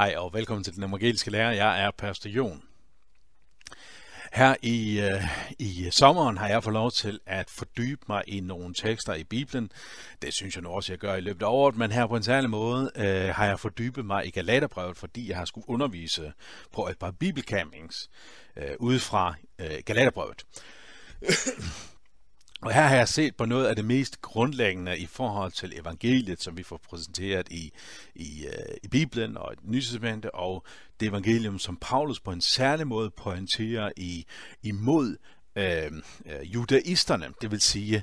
Hej og velkommen til den evangeliske lærer. Jeg er Pastor Jon. Her i, øh, i sommeren har jeg fået lov til at fordybe mig i nogle tekster i Bibelen. Det synes jeg nu også, jeg gør i løbet af året, men her på en særlig måde øh, har jeg fordybet mig i Galaterbrevet, fordi jeg har skulle undervise på et par bibelcampings øh, ude fra øh, Galaterbrevet. Og her har jeg set på noget af det mest grundlæggende i forhold til evangeliet, som vi får præsenteret i, i, øh, i Bibelen og i Nyt nye og det evangelium, som Paulus på en særlig måde pointerer i, imod Øh, øh, judaisterne, det vil sige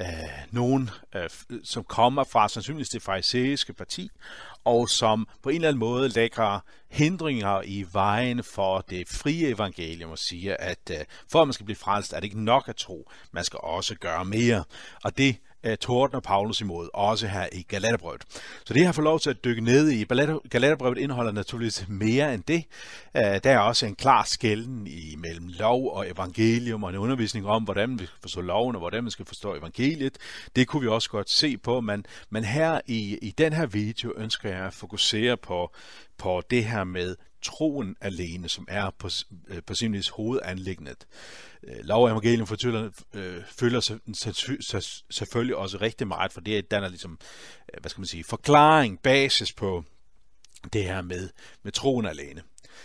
øh, nogen, øh, som kommer fra sandsynligvis det farisæiske parti, og som på en eller anden måde lægger hindringer i vejen for det frie evangelium og siger, at øh, for at man skal blive frelst, er det ikke nok at tro, man skal også gøre mere. Og det uh, tordner Paulus imod, også her i Galaterbrevet. Så det har fået lov til at dykke ned i. Galaterbrevet indeholder naturligvis mere end det. Uh, der er også en klar skælden i mellem lov og evangelium, og en undervisning om, hvordan vi skal forstå loven, og hvordan man skal forstå evangeliet. Det kunne vi også godt se på, men, men her i, i den her video ønsker jeg at fokusere på, på det her med troen alene, som er på, øh, på sin. Øh, lov og evangelium fortæller, øh, følger selvfølgelig også rigtig meget, for det er ligesom, øh, hvad skal man sige, forklaring, basis på det her med, med troen alene.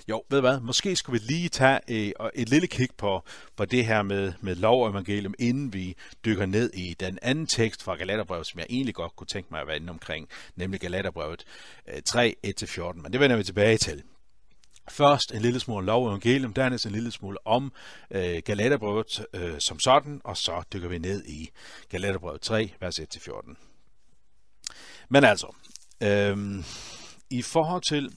Jo, ved hvad, måske skulle vi lige tage øh, et, et lille kig på, på det her med, med lov og evangelium, inden vi dykker ned i den anden tekst fra Galaterbrevet, som jeg egentlig godt kunne tænke mig at være inde omkring, nemlig Galaterbrevet øh, 3, 1-14, men det vender vi tilbage til. Først en lille smule lov og evangelium, dernæst en lille smule om øh, Galaterbrevet øh, som sådan, og så dykker vi ned i Galaterbrevet 3, vers 1-14. Men altså, øh, i forhold til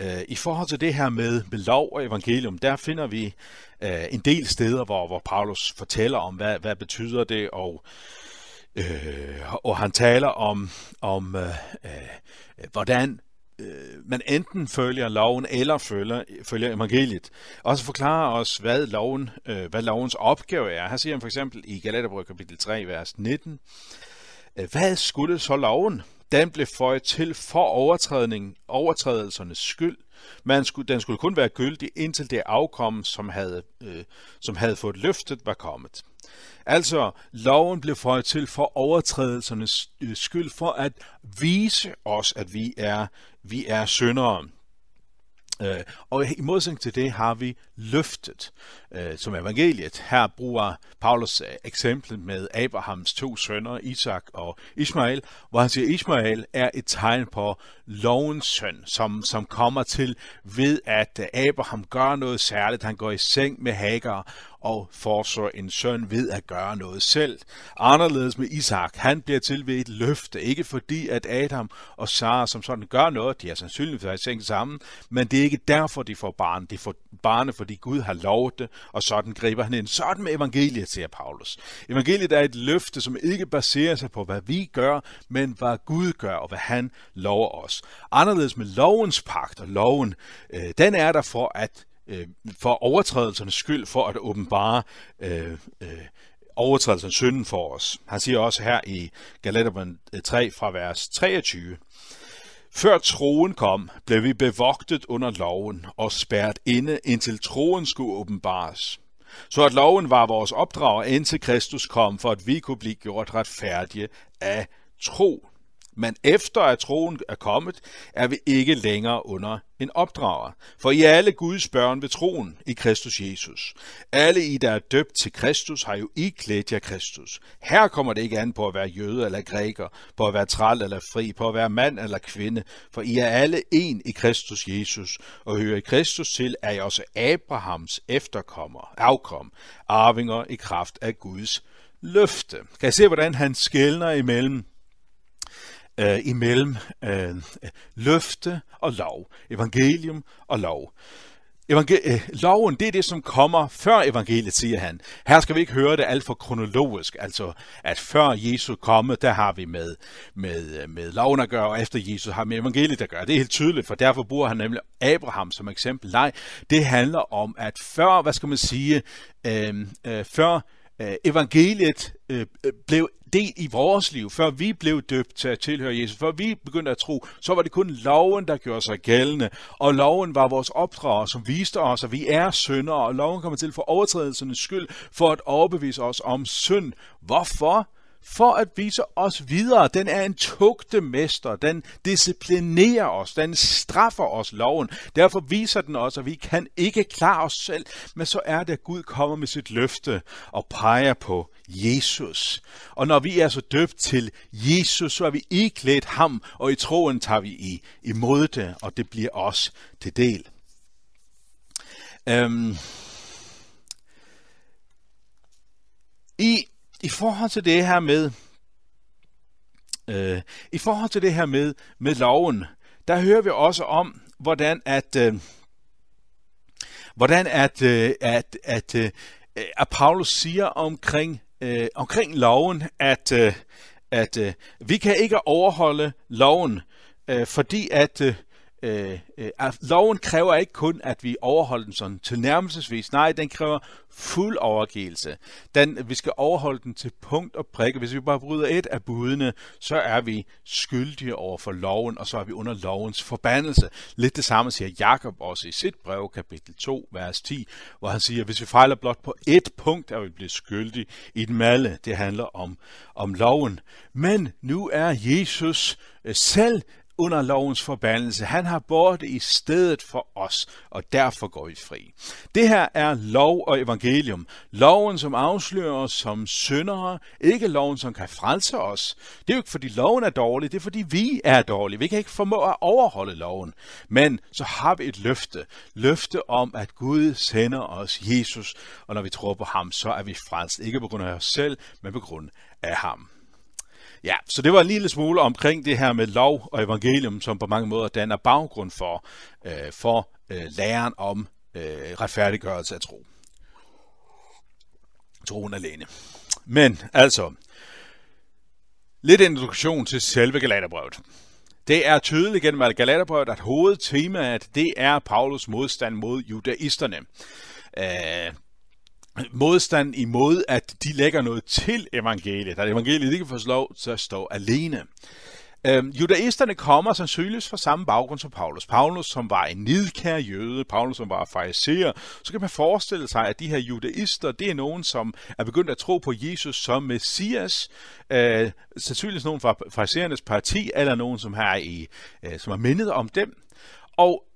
øh, i forhold til det her med, med lov og evangelium, der finder vi øh, en del steder, hvor, hvor Paulus fortæller om, hvad, hvad betyder det, og øh, og han taler om, om øh, øh, hvordan øh, man enten følger loven eller følger, følger evangeliet. Og så forklarer os, hvad, loven, øh, hvad lovens opgave er. Her siger han for eksempel i Galaterbrød kapitel 3, vers 19, øh, hvad skulle så loven? Den blev føjet til for overtrædning, overtrædelsernes skyld. Man skulle, den skulle kun være gyldig indtil det afkom, som havde, øh, som havde fået løftet, var kommet. Altså, loven blev føjet til for overtrædelsernes øh, skyld, for at vise os, at vi er, vi er syndere. Øh, og i modsætning til det har vi løftet øh, som evangeliet. Her bruger Paulus øh, eksemplet med Abrahams to sønner, Isak og Ismael, hvor han siger, at Ismael er et tegn på lovens søn, som, som kommer til ved, at Abraham gør noget særligt. Han går i seng med Hagar, og får en søn ved at gøre noget selv. Anderledes med Isak, han bliver til ved et løfte, ikke fordi at Adam og Sara som sådan gør noget, de er sandsynligvis i tænkt sammen, men det er ikke derfor, de får barn. De får barne, fordi Gud har lovet det, og sådan griber han ind. Sådan med evangeliet, siger Paulus. Evangeliet er et løfte, som ikke baserer sig på, hvad vi gør, men hvad Gud gør, og hvad han lover os. Anderledes med lovens pagt og loven, øh, den er der for at øh, for overtrædelsernes skyld, for at åbenbare øh, øh, overtrædelsernes synden for os. Han siger også her i Galaterbrevet øh, 3 fra vers 23, før troen kom, blev vi bevogtet under loven og spærret inde, indtil troen skulle åbenbares. Så at loven var vores opdrag, indtil Kristus kom, for at vi kunne blive gjort retfærdige af tro. Men efter at troen er kommet, er vi ikke længere under en opdrager. For I er alle Guds børn ved troen i Kristus Jesus. Alle I, der er døbt til Kristus, har jo I klædt jer Kristus. Her kommer det ikke an på at være jøde eller græker, på at være træl eller fri, på at være mand eller kvinde. For I er alle en i Kristus Jesus, og hører I Kristus til, er I også Abrahams efterkommer, afkom, arvinger i kraft af Guds løfte. Kan I se, hvordan han skældner imellem øh, imellem øh, løfte og lov, evangelium og lov. Evangel- øh, loven, det er det, som kommer før evangeliet, siger han. Her skal vi ikke høre det alt for kronologisk, altså at før Jesus komme, der har vi med, med, øh, med loven at gøre, og efter Jesus har vi med evangeliet at gøre. Det er helt tydeligt, for derfor bruger han nemlig Abraham som eksempel. Nej, det handler om, at før, hvad skal man sige, øh, øh, før øh, evangeliet øh, øh, blev del i vores liv, før vi blev døbt til at tilhøre Jesus, før vi begyndte at tro, så var det kun loven, der gjorde sig gældende. Og loven var vores opdrager, som viste os, at vi er syndere, og loven kommer til for overtrædelsernes skyld, for at overbevise os om synd. Hvorfor? For at vise os videre. Den er en tugtemester. Den disciplinerer os. Den straffer os loven. Derfor viser den os, at vi kan ikke klare os selv. Men så er det, at Gud kommer med sit løfte og peger på Jesus. Og når vi er så døbt til Jesus, så er vi iklædt ham, og i troen tager vi i, imod det, og det bliver os til del. Øhm, I i forhold til det her med, øh, i forhold til det her med, med loven, der hører vi også om, hvordan at, øh, hvordan at, øh, at, at, øh, at Paulus siger omkring, øh, omkring loven, at, øh, at øh, vi kan ikke overholde loven, øh, fordi at øh, øh, øh, loven kræver ikke kun, at vi overholder den sådan tilnærmelsesvis. Nej, den kræver fuld overgivelse. Den, vi skal overholde den til punkt og prikke. Hvis vi bare bryder et af budene, så er vi skyldige over for loven, og så er vi under lovens forbandelse. Lidt det samme siger Jakob også i sit brev, kapitel 2, vers 10, hvor han siger, at hvis vi fejler blot på et punkt, er vi blevet skyldige i den malle. Det handler om, om loven. Men nu er Jesus øh, selv under lovens forbandelse. Han har båret det i stedet for os, og derfor går vi fri. Det her er lov og evangelium. Loven, som afslører os som syndere, ikke loven, som kan frelse os. Det er jo ikke, fordi loven er dårlig, det er, fordi vi er dårlige. Vi kan ikke formå at overholde loven. Men så har vi et løfte. Løfte om, at Gud sender os Jesus, og når vi tror på ham, så er vi frelst. Ikke på grund af os selv, men på grund af ham. Ja, så det var en lille smule omkring det her med lov og evangelium, som på mange måder danner baggrund for, øh, for øh, læren om øh, retfærdiggørelse af tro. Troen alene. Men altså, lidt introduktion til selve Galaterbrevet. Det er tydeligt gennem Galaterbrevet, at hovedtemaet det er Paulus modstand mod judaisterne. Øh, Modstand imod, at de lægger noget til evangeliet, at evangeliet ikke får lov til at stå alene. Øhm, judaisterne kommer sandsynligvis fra samme baggrund som Paulus. Paulus, som var en nidkær jøde, Paulus, som var fariserer, så kan man forestille sig, at de her judaister, det er nogen, som er begyndt at tro på Jesus som Messias, øh, sandsynligvis nogen fra fariserernes parti, eller nogen, som, her i, øh, som er mindet om dem. Og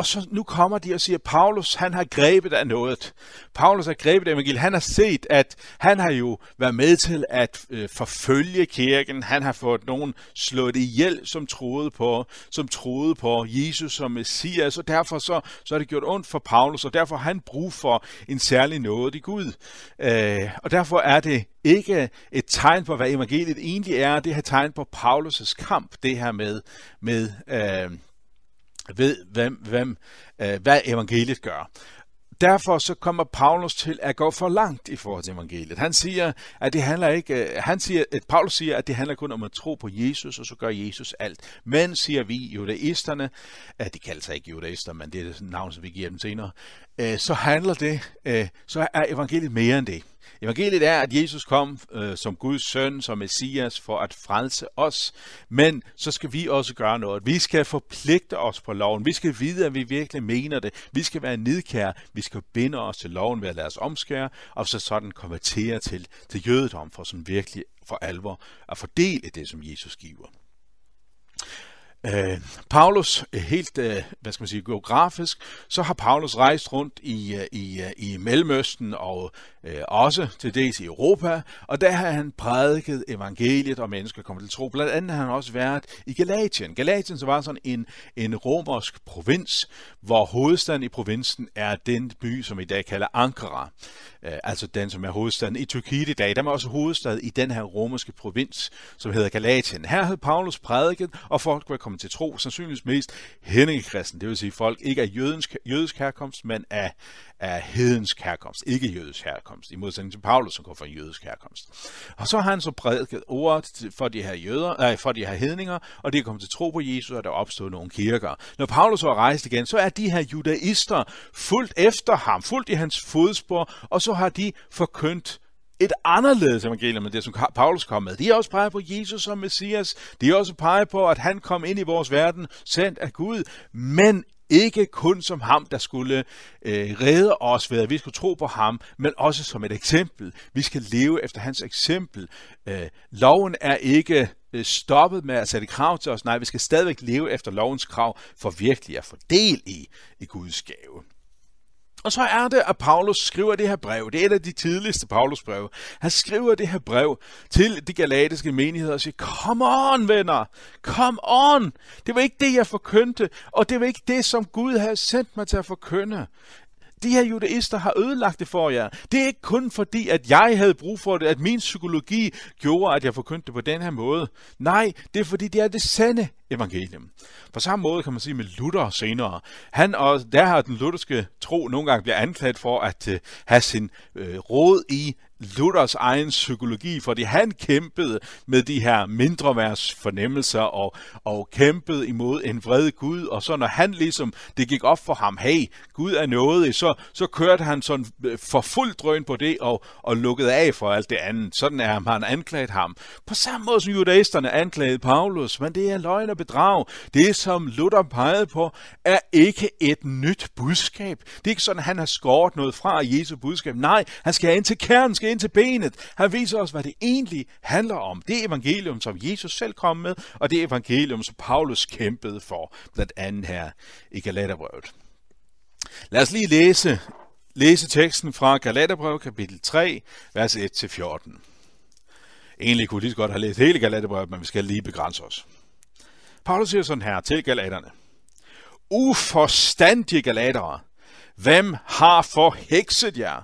og så nu kommer de og siger, Paulus han har grebet af noget. Paulus har grebet af evangeliet. Han har set, at han har jo været med til at øh, forfølge kirken. Han har fået nogen slået ihjel, som troede på, som troede på Jesus som Messias. Og derfor så, så er det gjort ondt for Paulus, og derfor har han brug for en særlig noget i Gud. Øh, og derfor er det ikke et tegn på, hvad evangeliet egentlig er. Det er et tegn på Paulus' kamp, det her med, med øh, ved, hvem, hvem, øh, hvad evangeliet gør. Derfor så kommer Paulus til at gå for langt i forhold til evangeliet. Han siger, at det handler ikke, øh, han siger, at Paulus siger, at det handler kun om at tro på Jesus, og så gør Jesus alt. Men, siger vi, judaisterne, at de kalder sig ikke judaister, men det er det navn, som vi giver dem senere, øh, så handler det, øh, så er evangeliet mere end det. Evangeliet er, at Jesus kom øh, som Guds søn, som Messias, for at frelse os. Men så skal vi også gøre noget. Vi skal forpligte os på loven. Vi skal vide, at vi virkelig mener det. Vi skal være nidkære. Vi skal binde os til loven ved at lade os omskære, og så sådan konvertere til, til jødedom, for sådan virkelig for alvor at fordele det, som Jesus giver. Øh, Paulus, øh, helt øh, hvad skal man sige, geografisk, så har Paulus rejst rundt i, øh, i, øh, i Mellemøsten og øh, også til dels i Europa, og der har han prædiket evangeliet, og mennesker kommer til tro. Blandt andet har han også været i Galatien. Galatien så var sådan en, en romersk provins, hvor hovedstaden i provinsen er den by, som i dag kalder Ankara. Øh, altså den, som er hovedstaden i Tyrkiet i dag. Der var også hovedstad i den her romerske provins, som hedder Galatien. Her havde Paulus prædiket, og folk var kommet til tro, sandsynligvis mest hedningekristen, det vil sige folk ikke af jødisk, jødisk herkomst, men af, af hedensk herkomst, ikke jødisk herkomst, i modsætning til Paulus, som går fra jødisk herkomst. Og så har han så prædiket ordet for de her jøder, nej, for de her hedninger, og de er kommet til tro på Jesus, og der er opstået nogle kirker. Når Paulus var rejst igen, så er de her judaister fuldt efter ham, fuldt i hans fodspor, og så har de forkyndt et anderledes evangelium end det, som Paulus kom med. De er også peger på Jesus som Messias. De er også peger på, at han kom ind i vores verden, sendt af Gud, men ikke kun som ham, der skulle øh, redde os ved, at vi skulle tro på ham, men også som et eksempel. Vi skal leve efter hans eksempel. Øh, loven er ikke øh, stoppet med at sætte krav til os. Nej, vi skal stadigvæk leve efter lovens krav for virkelig at få del i, i Guds gave. Og så er det, at Paulus skriver det her brev. Det er et af de tidligste Paulus breve. Han skriver det her brev til de galatiske menigheder og siger, Come on, venner! Come on! Det var ikke det, jeg forkyndte, og det var ikke det, som Gud havde sendt mig til at forkynde. De her judaister har ødelagt det for jer. Det er ikke kun fordi, at jeg havde brug for det, at min psykologi gjorde, at jeg forkyndte det på den her måde. Nej, det er fordi, det er det sande evangelium. På samme måde kan man sige med Luther senere. Han og der har den lutherske tro nogle gange bliver anklaget for at øh, have sin øh, råd i Luthers egen psykologi, fordi han kæmpede med de her mindre fornemmelser og, og kæmpede imod en vred Gud, og så når han ligesom, det gik op for ham, hey, Gud er noget, så, så kørte han sådan øh, for fuld drøn på det og, og lukkede af for alt det andet. Sådan er han anklaget ham. På samme måde som judaisterne anklagede Paulus, men det er løgn og bedrag. Det, som Luther pegede på, er ikke et nyt budskab. Det er ikke sådan, at han har skåret noget fra Jesu budskab. Nej, han skal ind til kernen, skal ind til benet. Han viser os, hvad det egentlig handler om. Det evangelium, som Jesus selv kom med, og det evangelium, som Paulus kæmpede for, blandt andet her i Galaterbrevet. Lad os lige læse, læse teksten fra Galaterbrevet kapitel 3, vers 1-14. Egentlig kunne lige så godt have læst hele Galaterbrevet, men vi skal lige begrænse os. Paulus siger sådan her til galaterne. Uforstandige galatere, hvem har forhekset jer?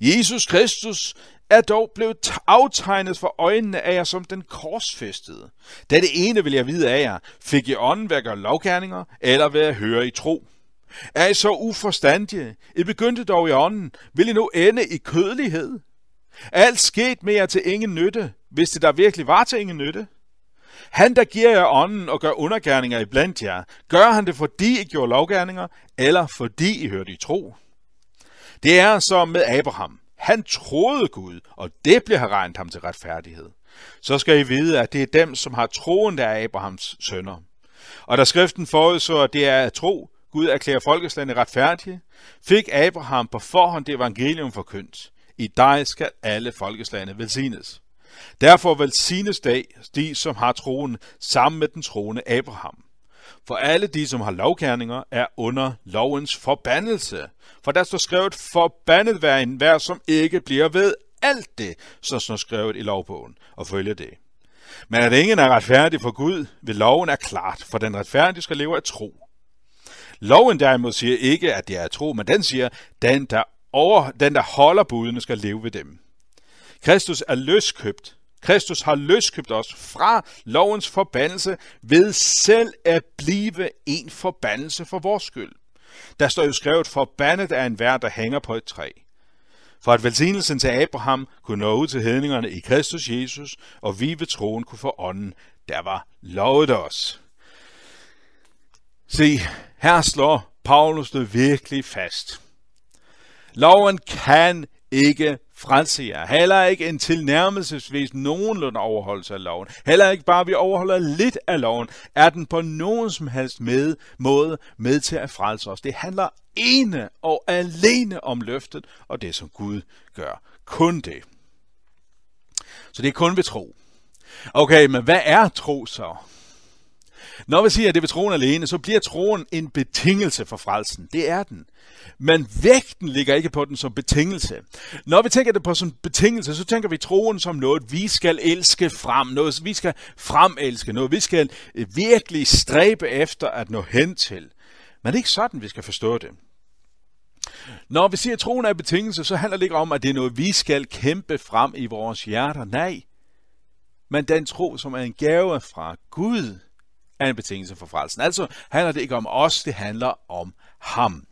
Jesus Kristus er dog blevet aftegnet for øjnene af jer som den korsfæstede. Da det ene vil jeg vide af jer, fik I ånden ved at gøre lovgærninger, eller ved at høre i tro. Er I så uforstandige? I begyndte dog i ånden. Vil I nu ende i kødelighed? Alt sket med jer til ingen nytte, hvis det der virkelig var til ingen nytte. Han, der giver jer ånden og gør undergærninger i blandt jer, gør han det, fordi I gjorde lovgærninger, eller fordi I hørte i tro? Det er som med Abraham. Han troede Gud, og det blev har regnet ham til retfærdighed. Så skal I vide, at det er dem, som har troen, der er Abrahams sønner. Og da skriften forudså, at det er at tro, Gud erklærer folkeslagene retfærdige, fik Abraham på forhånd det evangelium forkyndt. I dig skal alle folkeslagene velsignes. Derfor velsignes dag de, som har troen, sammen med den troende Abraham. For alle de, som har lovgærninger, er under lovens forbandelse. For der står skrevet, forbandet være en hver, som ikke bliver ved alt det, som står skrevet i lovbogen, og følger det. Men at ingen er retfærdig for Gud, ved loven er klart, for den retfærdige skal leve af tro. Loven derimod siger ikke, at det er tro, men den siger, den der, over, den, der holder budene, skal leve ved dem. Kristus er løskøbt. Kristus har løskøbt os fra lovens forbandelse ved selv at blive en forbandelse for vores skyld. Der står jo skrevet, forbandet er en vær, der hænger på et træ. For at velsignelsen til Abraham kunne nå ud til hedningerne i Kristus Jesus, og vi ved troen kunne få ånden, der var lovet os. Se, her slår Paulus det virkelig fast. Loven kan ikke frelse jer. Heller ikke en tilnærmelsesvis nogenlunde overholdelse af loven. Heller ikke bare vi overholder lidt af loven, er den på nogen som helst med, måde med til at frelse os. Det handler ene og alene om løftet og det, som Gud gør. Kun det. Så det er kun ved tro. Okay, men hvad er tro så? Når vi siger, at det er ved troen alene, så bliver troen en betingelse for frelsen. Det er den. Men vægten ligger ikke på den som betingelse. Når vi tænker det på som betingelse, så tænker vi troen som noget, vi skal elske frem. Noget, vi skal fremelske. Noget, vi skal eh, virkelig stræbe efter at nå hen til. Men det er ikke sådan, vi skal forstå det. Når vi siger, at troen er en betingelse, så handler det ikke om, at det er noget, vi skal kæmpe frem i vores hjerter. Nej. Men den tro, som er en gave fra Gud, er en betingelse for frelsen. Altså handler det ikke om os, det handler om ham.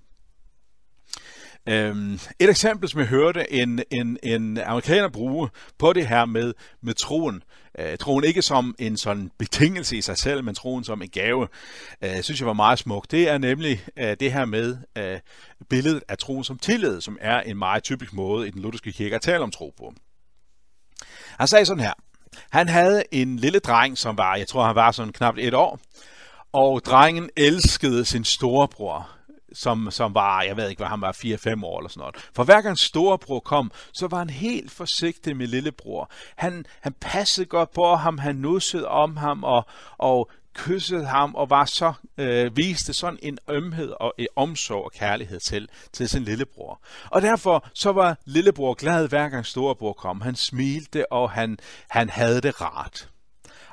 Øhm, et eksempel, som jeg hørte en, en, en amerikaner bruge på det her med, med troen, øh, troen ikke som en sådan betingelse i sig selv, men troen som en gave, øh, synes jeg var meget smuk. Det er nemlig øh, det her med øh, billedet af troen som tillid, som er en meget typisk måde i den lutherske kirke at tale om tro på. Han sagde sådan her. Han havde en lille dreng, som var, jeg tror han var sådan knap et år, og drengen elskede sin storebror, som, som var, jeg ved ikke, hvad han var, 4-5 år eller sådan noget. For hver gang storebror kom, så var han helt forsigtig med lillebror. Han, han passede godt på ham, han nussede om ham og, og kyssede ham og var så øh, viste sådan en ømhed og en omsorg og kærlighed til, til sin lillebror. Og derfor så var lillebror glad hver gang storebror kom. Han smilte, og han, han havde det rart.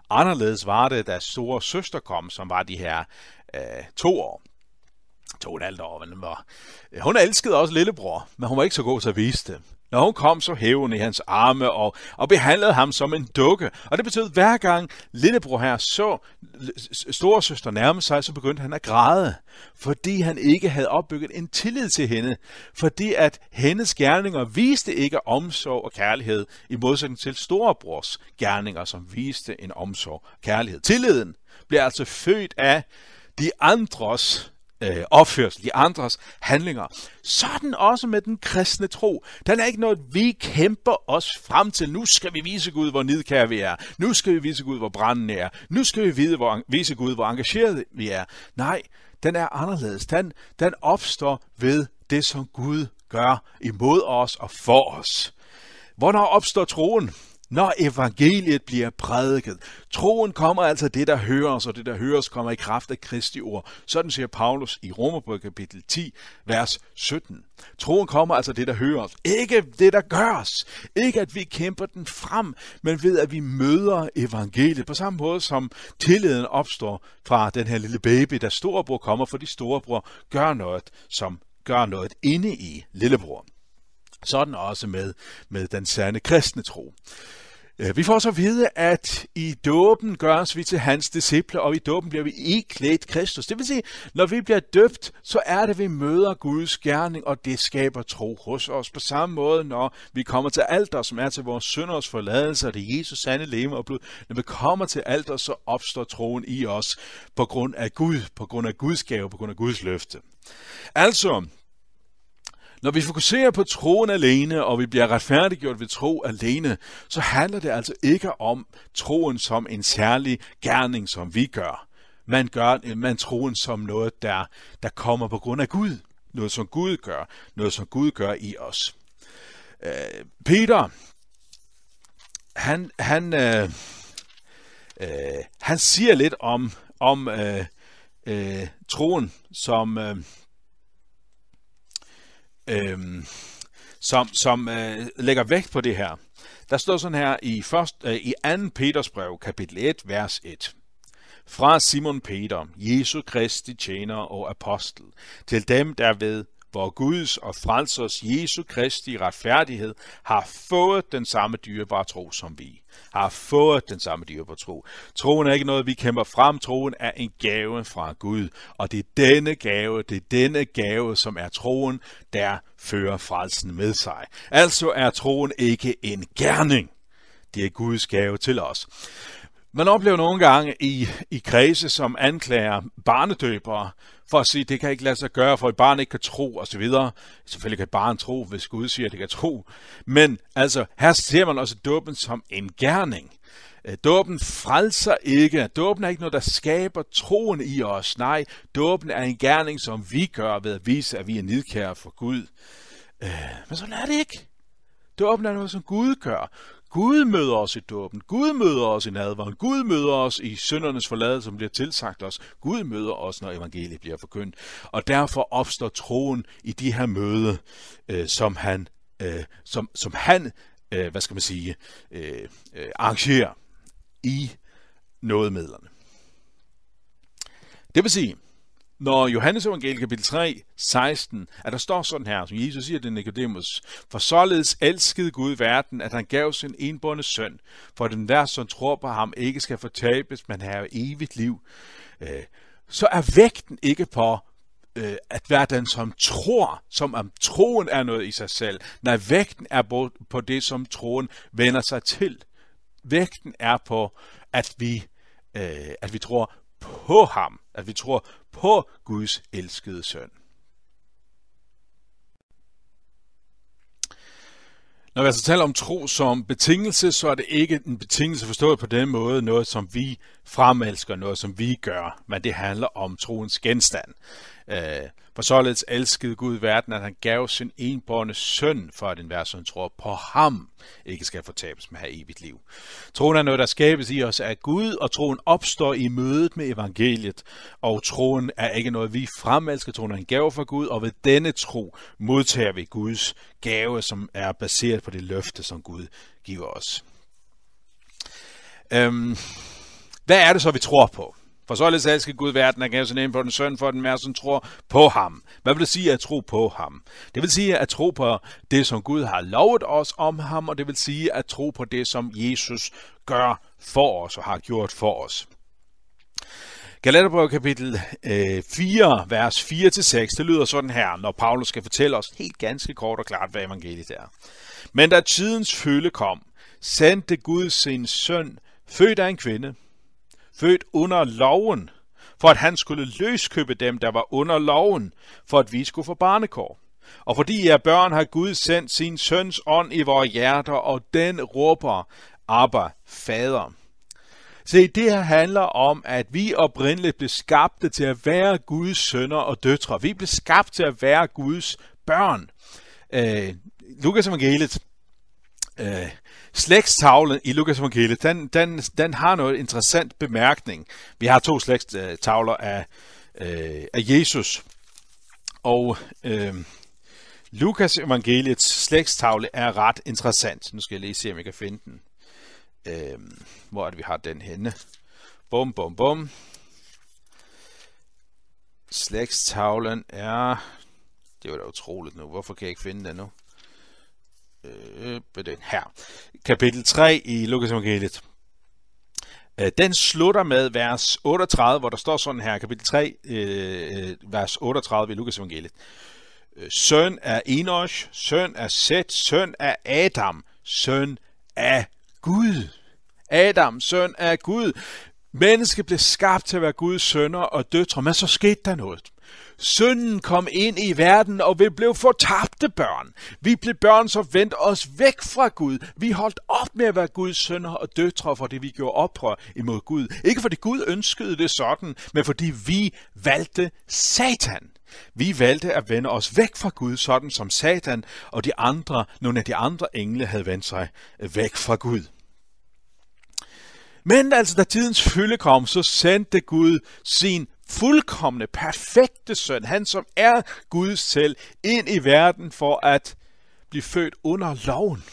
Anderledes var det, da store søster kom, som var de her øh, to år. To og et halvt år, men var. Hun elskede også lillebror, men hun var ikke så god til at vise det. Når hun kom, så hævde hun i hans arme og, og behandlede ham som en dukke. Og det betød, at hver gang lillebror her så storesøster nærme sig, så begyndte han at græde, fordi han ikke havde opbygget en tillid til hende. Fordi at hendes gerninger viste ikke omsorg og kærlighed, i modsætning til storebrors gerninger, som viste en omsorg og kærlighed. Tilliden bliver altså født af de andres øh, opførsel, de andres handlinger. Sådan også med den kristne tro. Den er ikke noget, vi kæmper os frem til. Nu skal vi vise Gud, hvor nidkære vi er. Nu skal vi vise Gud, hvor brændende er. Nu skal vi vide, hvor, vise Gud, hvor engageret vi er. Nej, den er anderledes. Den, den opstår ved det, som Gud gør imod os og for os. Hvornår opstår troen? Når evangeliet bliver prædiket. Troen kommer altså det, der høres, og det, der høres, kommer i kraft af Kristi ord. Sådan siger Paulus i Romerbrevet kapitel 10, vers 17. Troen kommer altså det, der høres. Ikke det, der gøres. Ikke at vi kæmper den frem, men ved at vi møder evangeliet. På samme måde som tilliden opstår fra den her lille baby, der storebror kommer, fordi storebror gør noget, som gør noget inde i lillebror. Sådan også med, med den sande kristne tro. Øh, vi får så at vide, at i dåben gøres vi til hans disciple, og i dåben bliver vi iklædt Kristus. Det vil sige, når vi bliver døbt, så er det, vi møder Guds gerning, og det skaber tro hos os. På samme måde, når vi kommer til alter, som er til vores synders forladelse, og det er Jesus sande leve og blod. Når vi kommer til alter, så opstår troen i os på grund af Gud, på grund af Guds gave, på grund af Guds løfte. Altså, når vi fokuserer på troen alene, og vi bliver retfærdiggjort ved tro alene, så handler det altså ikke om troen som en særlig gerning, som vi gør. Man gør man troen som noget, der, der kommer på grund af Gud. Noget, som Gud gør. Noget, som Gud gør i os. Øh, Peter, han, han, øh, øh, han siger lidt om, om øh, øh, troen som... Øh, øh, som, som øh, lægger vægt på det her. Der står sådan her i, først, øh, i 2. Peters brev, kapitel 1, vers 1. Fra Simon Peter, Jesu Kristi tjener og apostel, til dem, der ved hvor Guds og frelsers Jesu Kristi retfærdighed har fået den samme dyrebare tro som vi. Har fået den samme dyrebare tro. Troen er ikke noget, vi kæmper frem. Troen er en gave fra Gud. Og det er denne gave, det er denne gave, som er troen, der fører frelsen med sig. Altså er troen ikke en gerning. Det er Guds gave til os. Man oplever nogle gange i, i kredse, som anklager barnedøbere for at sige, at det kan ikke lade sig gøre, for et barn ikke kan tro osv. Selvfølgelig kan et barn tro, hvis Gud siger, at det kan tro. Men altså, her ser man også dåben som en gerning. Øh, dåben frelser ikke. Dåben er ikke noget, der skaber troen i os. Nej, dåben er en gerning, som vi gør ved at vise, at vi er nidkære for Gud. Øh, men sådan er det ikke. Dåben er noget, som Gud gør. Gud møder os i dåben. Gud møder os i nadvaren. Gud møder os i syndernes forladelse, som bliver tilsagt os. Gud møder os, når evangeliet bliver forkyndt. Og derfor opstår troen i de her møde, øh, som han, øh, som, som han øh, hvad skal man sige, øh, øh, arrangerer i nådemidlerne. Det vil sige, når Johannes evangeliet kapitel 3, 16, at der står sådan her, som Jesus siger til Nicodemus, for således elskede Gud verden, at han gav sin enbårne søn, for den der, som tror på ham, ikke skal fortabes, men have evigt liv. Øh, så er vægten ikke på, øh, at være den, som tror, som om troen er noget i sig selv. Nej, vægten er på det, som troen vender sig til. Vægten er på, at vi, øh, at vi tror på ham, at vi tror på Guds elskede søn. Når vi altså taler om tro som betingelse, så er det ikke en betingelse forstået på den måde, noget som vi fremelsker, noget som vi gør, men det handler om troens genstand. Øh, for således elskede Gud verden, at han gav sin enborne søn, for at enhver som tror på ham, ikke skal fortabes med have evigt liv. Troen er noget, der skabes i os af Gud, og troen opstår i mødet med evangeliet. Og troen er ikke noget, vi fremelsker. Troen er en gave fra Gud, og ved denne tro modtager vi Guds gave, som er baseret på det løfte, som Gud giver os. Øhm, hvad er det så, vi tror på? For således elsker Gud verden, at gav sin ene på den søn, for den mere, som tror på ham. Hvad vil det sige at tro på ham? Det vil sige at tro på det, som Gud har lovet os om ham, og det vil sige at tro på det, som Jesus gør for os og har gjort for os. Galaterbrev kapitel øh, 4, vers 4-6, det lyder sådan her, når Paulus skal fortælle os helt ganske kort og klart, hvad evangeliet er. Men da tidens fylde kom, sendte Gud sin søn, født af en kvinde, født under loven, for at han skulle løskøbe dem, der var under loven, for at vi skulle få barnekår. Og fordi jer børn har Gud sendt sin søns ånd i vores hjerter, og den råber, Abba, Fader. Se, det her handler om, at vi oprindeligt blev skabte til at være Guds sønner og døtre. Vi blev skabt til at være Guds børn. Øh, Lukas evangeliet øh, slægtstavlen i Lukas evangeliet, den, den, den har noget interessant bemærkning. Vi har to slægtstavler af, øh, af Jesus. Og øh, Lukas evangeliets slægtstavle er ret interessant. Nu skal jeg lige se, om jeg kan finde den. Øh, hvor er det, vi har den henne? Bum, bum, bum. Slægtstavlen er... Det var da utroligt nu. Hvorfor kan jeg ikke finde den nu? Øh, den her. Kapitel 3 i Lukas evangeliet. Øh, den slutter med vers 38, hvor der står sådan her, kapitel 3, øh, øh, vers 38 i Lukas evangeliet. Øh, søn af Enosh, søn af Seth, søn af Adam, søn af Gud. Adam, søn af Gud. Mennesket blev skabt til at være Guds sønner og døtre, men så skete der noget. Synden kom ind i verden, og vi blev fortabte børn. Vi blev børn, som vendte os væk fra Gud. Vi holdt op med at være Guds sønner og døtre, fordi vi gjorde oprør imod Gud. Ikke fordi Gud ønskede det sådan, men fordi vi valgte Satan. Vi valgte at vende os væk fra Gud, sådan som Satan og de andre, nogle af de andre engle havde vendt sig væk fra Gud. Men altså, da tidens fylde kom, så sendte Gud sin fuldkommende, perfekte søn, han som er Gud selv, ind i verden for at blive født under loven.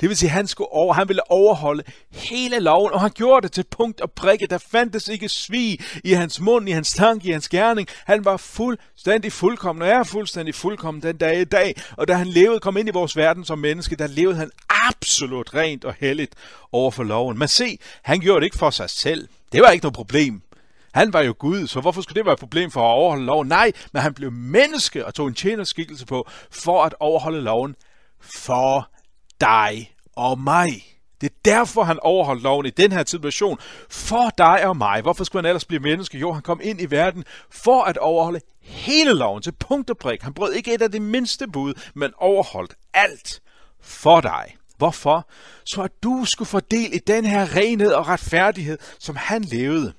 Det vil sige, at han, skulle over, han ville overholde hele loven, og han gjorde det til punkt og prikke. Der fandtes ikke svig i hans mund, i hans tanke, i hans gerning. Han var fuldstændig fuldkommen, og er fuldstændig fuldkommen den dag i dag. Og da han levede, kom ind i vores verden som menneske, der levede han absolut rent og helligt over for loven. Men se, han gjorde det ikke for sig selv. Det var ikke noget problem. Han var jo Gud, så hvorfor skulle det være et problem for at overholde loven? Nej, men han blev menneske og tog en tjenerskikkelse på for at overholde loven for dig og mig. Det er derfor, han overholdt loven i den her situation. For dig og mig. Hvorfor skulle han ellers blive menneske? Jo, han kom ind i verden for at overholde hele loven til punkt og prik. Han brød ikke et af de mindste bud, men overholdt alt for dig. Hvorfor? Så at du skulle få del i den her renhed og retfærdighed, som han levede.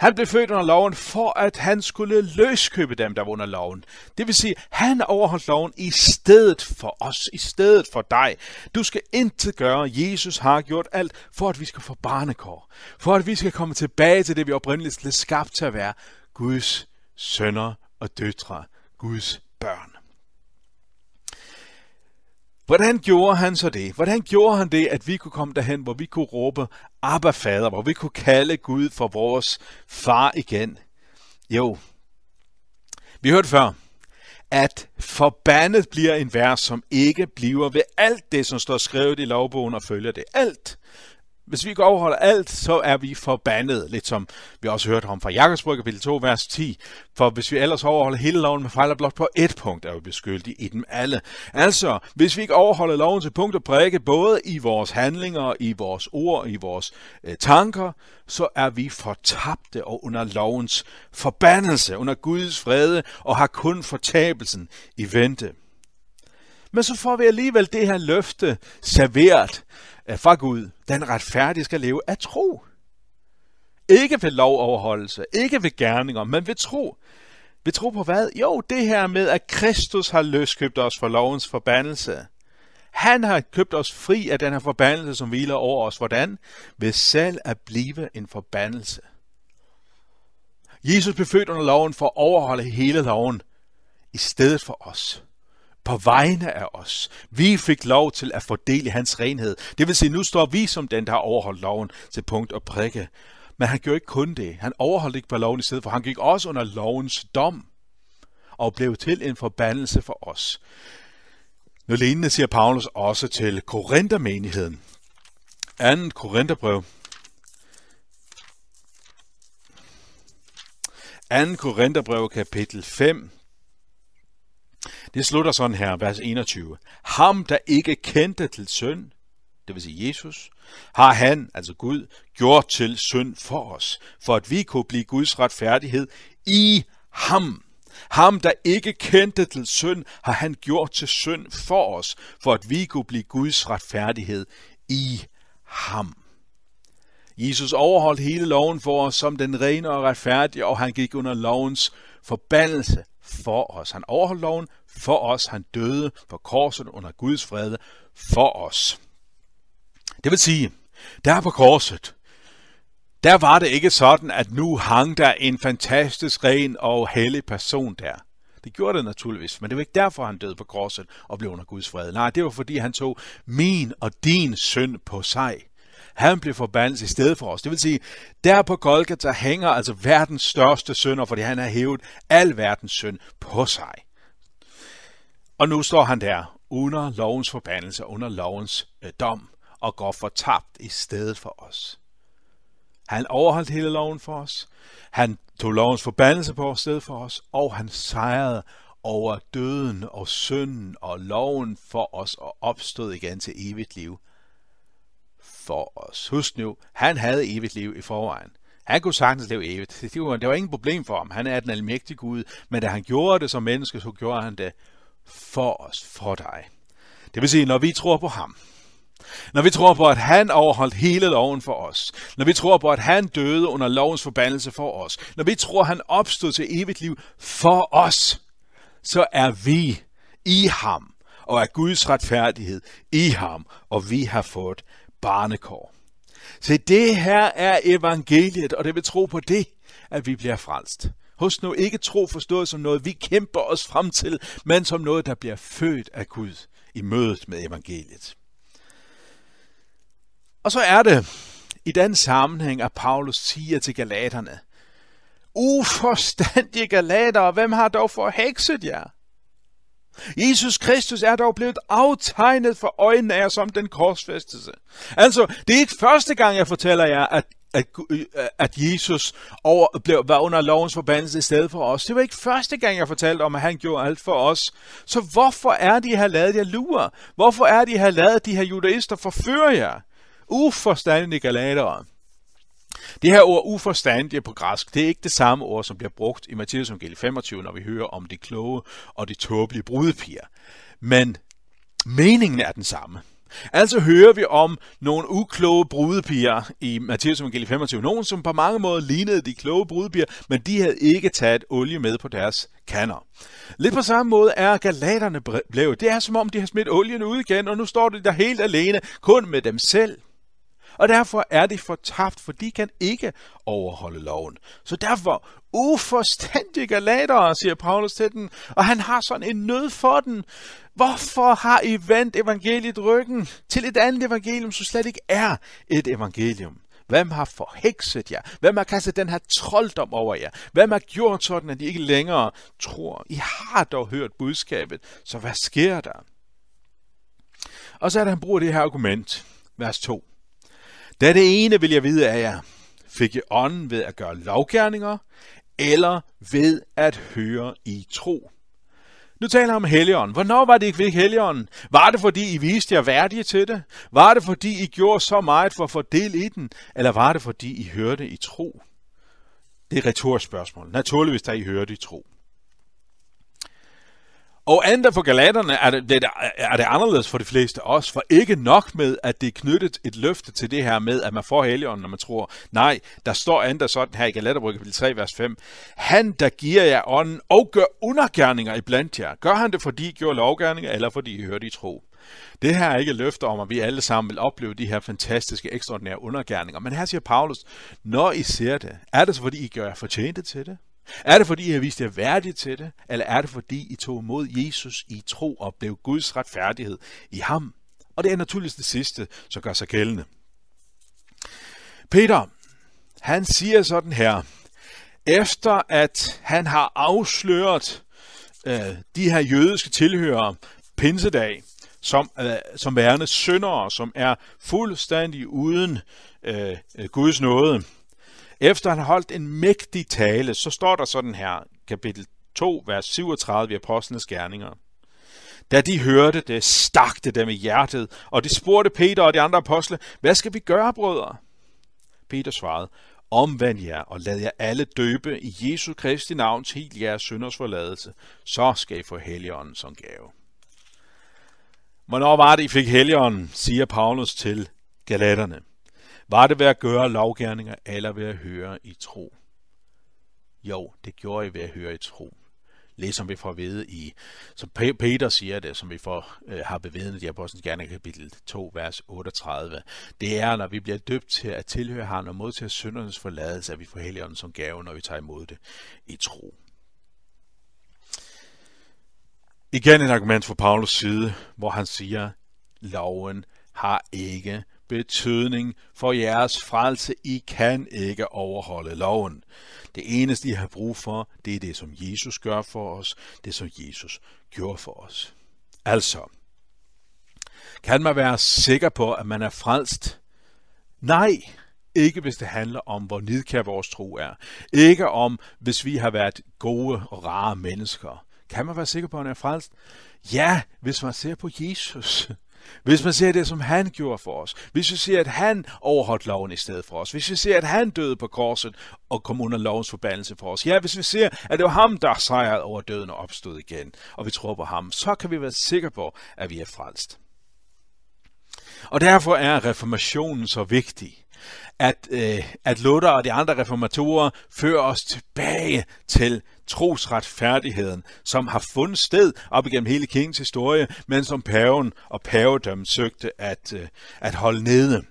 Han blev født under loven for, at han skulle løskøbe dem, der var under loven. Det vil sige, han overholdt loven i stedet for os, i stedet for dig. Du skal intet gøre. Jesus har gjort alt for, at vi skal få barnekår. For at vi skal komme tilbage til det, vi oprindeligt blev skabt til at være. Guds sønner og døtre. Guds børn. Hvordan gjorde han så det? Hvordan gjorde han det, at vi kunne komme derhen, hvor vi kunne råbe Abba Fader, hvor vi kunne kalde Gud for vores far igen? Jo, vi hørte før, at forbandet bliver en vers, som ikke bliver ved alt det, som står skrevet i lovbogen og følger det. Alt. Hvis vi ikke overholder alt, så er vi forbandet, lidt som vi også hørte om fra Jakobsbrug kapitel 2, vers 10. For hvis vi ellers overholder hele loven med fejler blot på et punkt, er vi beskyldige i dem alle. Altså, hvis vi ikke overholder loven til punkt og prikke, både i vores handlinger, i vores ord, i vores øh, tanker, så er vi fortabte og under lovens forbandelse, under Guds frede, og har kun fortabelsen i vente. Men så får vi alligevel det her løfte serveret fra Gud. Den retfærdige skal leve af tro. Ikke ved lovoverholdelse, ikke ved gerninger, men ved tro. Ved tro på hvad? Jo, det her med, at Kristus har løskøbt os for lovens forbandelse. Han har købt os fri af den her forbandelse, som hviler over os. Hvordan? Ved selv at blive en forbandelse. Jesus blev født under loven for at overholde hele loven, i stedet for os. På vegne af os. Vi fik lov til at fordele hans renhed. Det vil sige, nu står vi som den, der har overholdt loven til punkt og prikke. Men han gjorde ikke kun det. Han overholdt ikke på loven i stedet for. Han gik også under lovens dom og blev til en forbandelse for os. Nu lignende siger Paulus også til Korinthermenigheden. 2. Korintherbrev. 2. Korintherbrev kapitel 5. Det slutter sådan her, vers 21. Ham, der ikke kendte til synd, det vil sige Jesus, har han, altså Gud, gjort til synd for os, for at vi kunne blive Guds retfærdighed i ham. Ham, der ikke kendte til synd, har han gjort til synd for os, for at vi kunne blive Guds retfærdighed i ham. Jesus overholdt hele loven for os som den rene og retfærdige, og han gik under lovens forbandelse for os. Han overholdt loven for os. Han døde for korset under Guds fred for os. Det vil sige, der på korset, der var det ikke sådan, at nu hang der en fantastisk ren og hellig person der. Det gjorde det naturligvis, men det var ikke derfor, han døde på korset og blev under Guds fred. Nej, det var fordi, han tog min og din synd på sig. Han blev forbandet i stedet for os. Det vil sige, der på Golgata hænger altså verdens største synder, fordi han har hævet al verdens synd på sig. Og nu står han der under lovens forbandelse, under lovens øh, dom, og går fortabt i stedet for os. Han overholdt hele loven for os. Han tog lovens forbandelse på stedet for os, og han sejrede over døden og synden og loven for os og opstod igen til evigt liv for os. Husk nu, han havde evigt liv i forvejen. Han kunne sagtens leve evigt. Det var, det var ingen problem for ham. Han er den almægtige Gud. Men da han gjorde det som menneske, så gjorde han det for os, for dig. Det vil sige, når vi tror på ham, når vi tror på, at han overholdt hele loven for os, når vi tror på, at han døde under lovens forbandelse for os, når vi tror, at han opstod til evigt liv for os, så er vi i ham, og er Guds retfærdighed i ham, og vi har fået barnekår. Se, det her er evangeliet, og det vil tro på det, at vi bliver frelst. Hos nu ikke tro forstået som noget, vi kæmper os frem til, men som noget, der bliver født af Gud i mødet med evangeliet. Og så er det i den sammenhæng, at Paulus siger til galaterne, Uforstandige galater, hvem har dog forhekset jer? Jesus Kristus er dog blevet aftegnet for øjnene af som den korsfæstelse. Altså, det er ikke første gang, jeg fortæller jer, at at, øh, at Jesus over, blev, var under lovens forbandelse i stedet for os. Det var ikke første gang, jeg fortalte om, at han gjorde alt for os. Så hvorfor er de her lavet jer lure? Hvorfor er de her lavet de her judaister forføre jer? Uforstandige galatere. Det her ord uforstandige på græsk, det er ikke det samme ord, som bliver brugt i Matthæus 25, når vi hører om de kloge og de tåbelige brudepiger. Men meningen er den samme. Altså hører vi om nogle ukloge brudepiger i Matthæus 25. Nogen, som på mange måder lignede de kloge brudepiger, men de havde ikke taget olie med på deres kanner. Lidt på samme måde er galaterne blevet. Det er som om, de har smidt olien ud igen, og nu står de der helt alene, kun med dem selv og derfor er de fortabt, for de kan ikke overholde loven. Så derfor, uforstandige galatere, siger Paulus til den, og han har sådan en nød for den. Hvorfor har I vendt evangeliet ryggen til et andet evangelium, som slet ikke er et evangelium? Hvem har forhekset jer? Hvem har kastet den her trolddom over jer? Hvem har gjort sådan, at I ikke længere tror? I har dog hørt budskabet, så hvad sker der? Og så er der, han bruger det her argument, vers 2. Da det ene vil jeg vide af jer, fik jeg ånden ved at gøre lovgærninger, eller ved at høre i tro. Nu taler jeg om Helligånden. Hvornår var det, ikke ved Helligånden? Var det, fordi I viste jer værdige til det? Var det, fordi I gjorde så meget for at få del i den? Eller var det, fordi I hørte i tro? Det er et retorisk spørgsmål. Naturligvis, da I hørte i tro. Og andet for galaterne er det, det, er det anderledes for de fleste også, for ikke nok med, at det er knyttet et løfte til det her med, at man får heligånden, når man tror, nej, der står andet sådan her i Galaterbrevet kapitel 3, vers 5. Han, der giver jer ånden og gør undergærninger i blandt jer. Gør han det, fordi I gjorde lovgærninger, eller fordi I hørte i tro? Det her er ikke løfter om, at vi alle sammen vil opleve de her fantastiske, ekstraordinære undergærninger. Men her siger Paulus, når I ser det, er det så, fordi I gør jer fortjente til det? Er det fordi, I har vist jer værdige til det? Eller er det fordi, I tog imod Jesus i tro og blev Guds retfærdighed i ham? Og det er naturligvis det sidste, som gør sig gældende. Peter, han siger sådan her, efter at han har afsløret øh, de her jødiske tilhørere pinsedag, som, øh, som værende syndere, som er fuldstændig uden øh, Guds nåde, efter han har holdt en mægtig tale, så står der sådan her, kapitel 2, vers 37 i Apostlenes Gerninger. Da de hørte det, stak det dem i hjertet, og de spurgte Peter og de andre apostle, hvad skal vi gøre, brødre? Peter svarede, omvend jer og lad jer alle døbe i Jesu Kristi navn til jeres synders forladelse, så skal I få Helligånden som gave. Hvornår var det, I fik Helligånden, siger Paulus til Galaterne. Var det ved at gøre lovgærninger, eller ved at høre i tro? Jo, det gjorde I ved at høre i tro. Læs som vi får ved i, som Peter siger det, som vi får, øh, har bevidnet i Apostlenes Gerne kapitel 2, vers 38. Det er, når vi bliver døbt til at tilhøre ham og modtage syndernes forladelse, at vi får Helligånden som gave, når vi tager imod det i tro. Igen et argument fra Paulus side, hvor han siger, loven har ikke betydning for jeres frelse. I kan ikke overholde loven. Det eneste, I har brug for, det er det, som Jesus gør for os. Det, som Jesus gjorde for os. Altså, kan man være sikker på, at man er frelst? Nej, ikke hvis det handler om, hvor nidkær vores tro er. Ikke om, hvis vi har været gode og rare mennesker. Kan man være sikker på, at man er frelst? Ja, hvis man ser på Jesus. Hvis man ser det, som han gjorde for os. Hvis vi ser, at han overholdt loven i stedet for os. Hvis vi ser, at han døde på korset og kom under lovens forbandelse for os. Ja, hvis vi ser, at det var ham, der sejrede over døden og opstod igen, og vi tror på ham, så kan vi være sikre på, at vi er frelst. Og derfor er reformationen så vigtig at, øh, at Luther og de andre reformatorer fører os tilbage til trosretfærdigheden, som har fundet sted op igennem hele kirkens historie, men som paven og pavedømmen søgte at, øh, at holde nede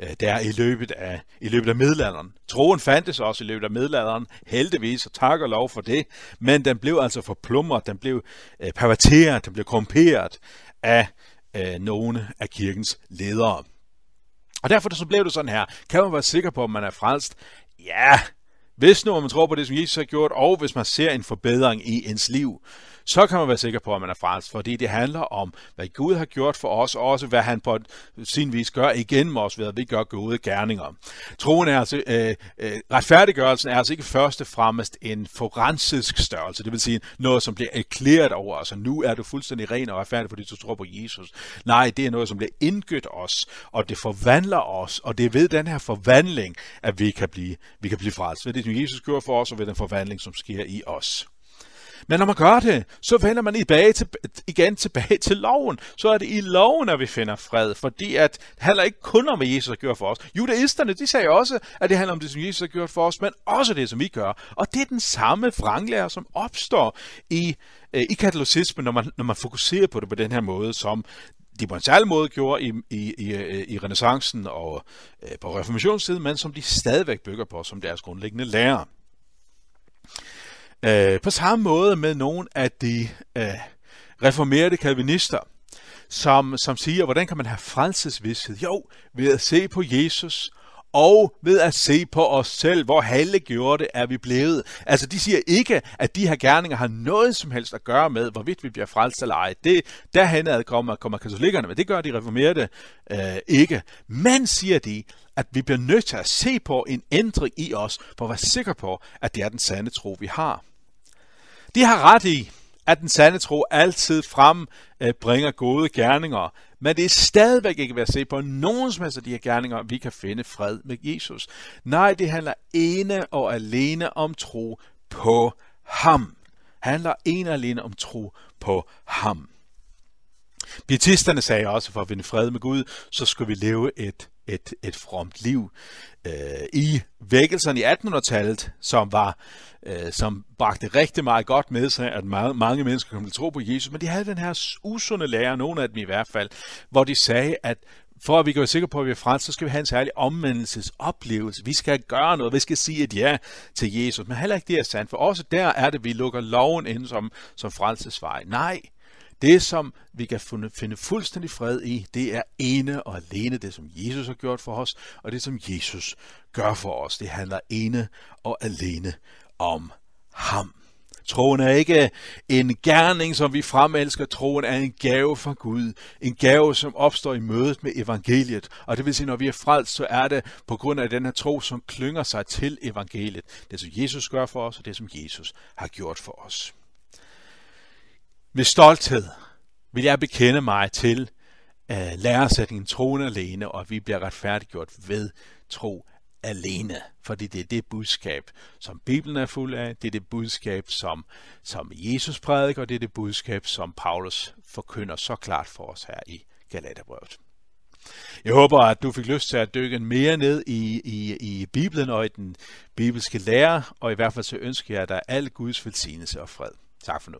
øh, der i løbet af, i løbet af middelalderen. Troen fandtes også i løbet af middelalderen, heldigvis, og tak og lov for det, men den blev altså forplumret, den blev øh, perverteret, den blev korrumperet af øh, nogle af kirkens ledere. Og derfor så blev det sådan her. Kan man være sikker på, at man er frelst? Ja, hvis nu man tror på det, som Jesus har gjort, og hvis man ser en forbedring i ens liv, så kan man være sikker på, at man er frelst, fordi det handler om, hvad Gud har gjort for os, og også hvad han på sin vis gør igen med os, ved at vi gør gode gerninger. Troen er altså, øh, øh, retfærdiggørelsen er altså ikke først og fremmest en forensisk størrelse, det vil sige noget, som bliver erklæret over os, og nu er du fuldstændig ren og retfærdig, fordi du tror på Jesus. Nej, det er noget, som bliver indgødt os, og det forvandler os, og det er ved den her forvandling, at vi kan blive, vi kan blive frelst. Ved det, som Jesus gjorde for os, og ved den forvandling, som sker i os. Men når man gør det, så vender man tilbage til, igen tilbage til loven. Så er det i loven, at vi finder fred, fordi at det handler ikke kun om, hvad Jesus har gjort for os. Judaisterne, de sagde også, at det handler om det, som Jesus har gjort for os, men også det, som vi gør. Og det er den samme vranglære, som opstår i, øh, i katolicismen, når man, når man fokuserer på det på den her måde, som de på en særlig måde gjorde i, i, i, øh, i renaissancen og øh, på reformationstiden, men som de stadigvæk bygger på som deres grundlæggende lære. Øh, på samme måde med nogle af de øh, reformerede kalvinister, som, som siger, hvordan kan man have frelsesvidshed? Jo, ved at se på Jesus og ved at se på os selv, hvor gjorde det er vi blevet. Altså, de siger ikke, at de her gerninger har noget som helst at gøre med, hvorvidt vi bliver frelst eller ej. Det, derhen ad kommer, kommer katolikkerne, men det gør de reformerede øh, ikke. Men, siger de, at vi bliver nødt til at se på en ændring i os, for at være sikre på, at det er den sande tro, vi har. De har ret i, at den sande tro altid frem øh, bringer gode gerninger, men det er stadigvæk ikke ved at se på nogen som helst af de her gerninger, vi kan finde fred med Jesus. Nej, det handler ene og alene om tro på ham. handler ene og alene om tro på ham. Pietisterne sagde også, for at vinde fred med Gud, så skulle vi leve et, et, et fromt liv. Øh, I vækkelsen i 1800-tallet, som var øh, som bragte rigtig meget godt med sig, at meget, mange mennesker kom til tro på Jesus, men de havde den her usunde lære, nogle af dem i hvert fald, hvor de sagde, at for at vi kan være sikre på, at vi er frelst, så skal vi have en særlig omvendelsesoplevelse. Vi skal gøre noget, vi skal sige et ja til Jesus. Men heller ikke det er sandt, for også der er det, at vi lukker loven ind som, som frelsesvej. Nej, det, som vi kan finde fuldstændig fred i, det er ene og alene det, som Jesus har gjort for os, og det, som Jesus gør for os. Det handler ene og alene om ham. Troen er ikke en gerning, som vi fremelsker. Troen er en gave fra Gud. En gave, som opstår i mødet med evangeliet. Og det vil sige, når vi er frelst, så er det på grund af den her tro, som klynger sig til evangeliet. Det, som Jesus gør for os, og det, som Jesus har gjort for os. Med stolthed vil jeg bekende mig til uh, læresætningen troen alene, og at vi bliver retfærdiggjort ved tro alene. Fordi det er det budskab, som Bibelen er fuld af, det er det budskab, som, som Jesus prædiker, og det er det budskab, som Paulus forkynder så klart for os her i Galaterbrevet. Jeg håber, at du fik lyst til at dykke mere ned i, i, i Bibelen og i den bibelske lære, og i hvert fald så ønsker jeg dig al Guds velsignelse og fred. Tak for nu.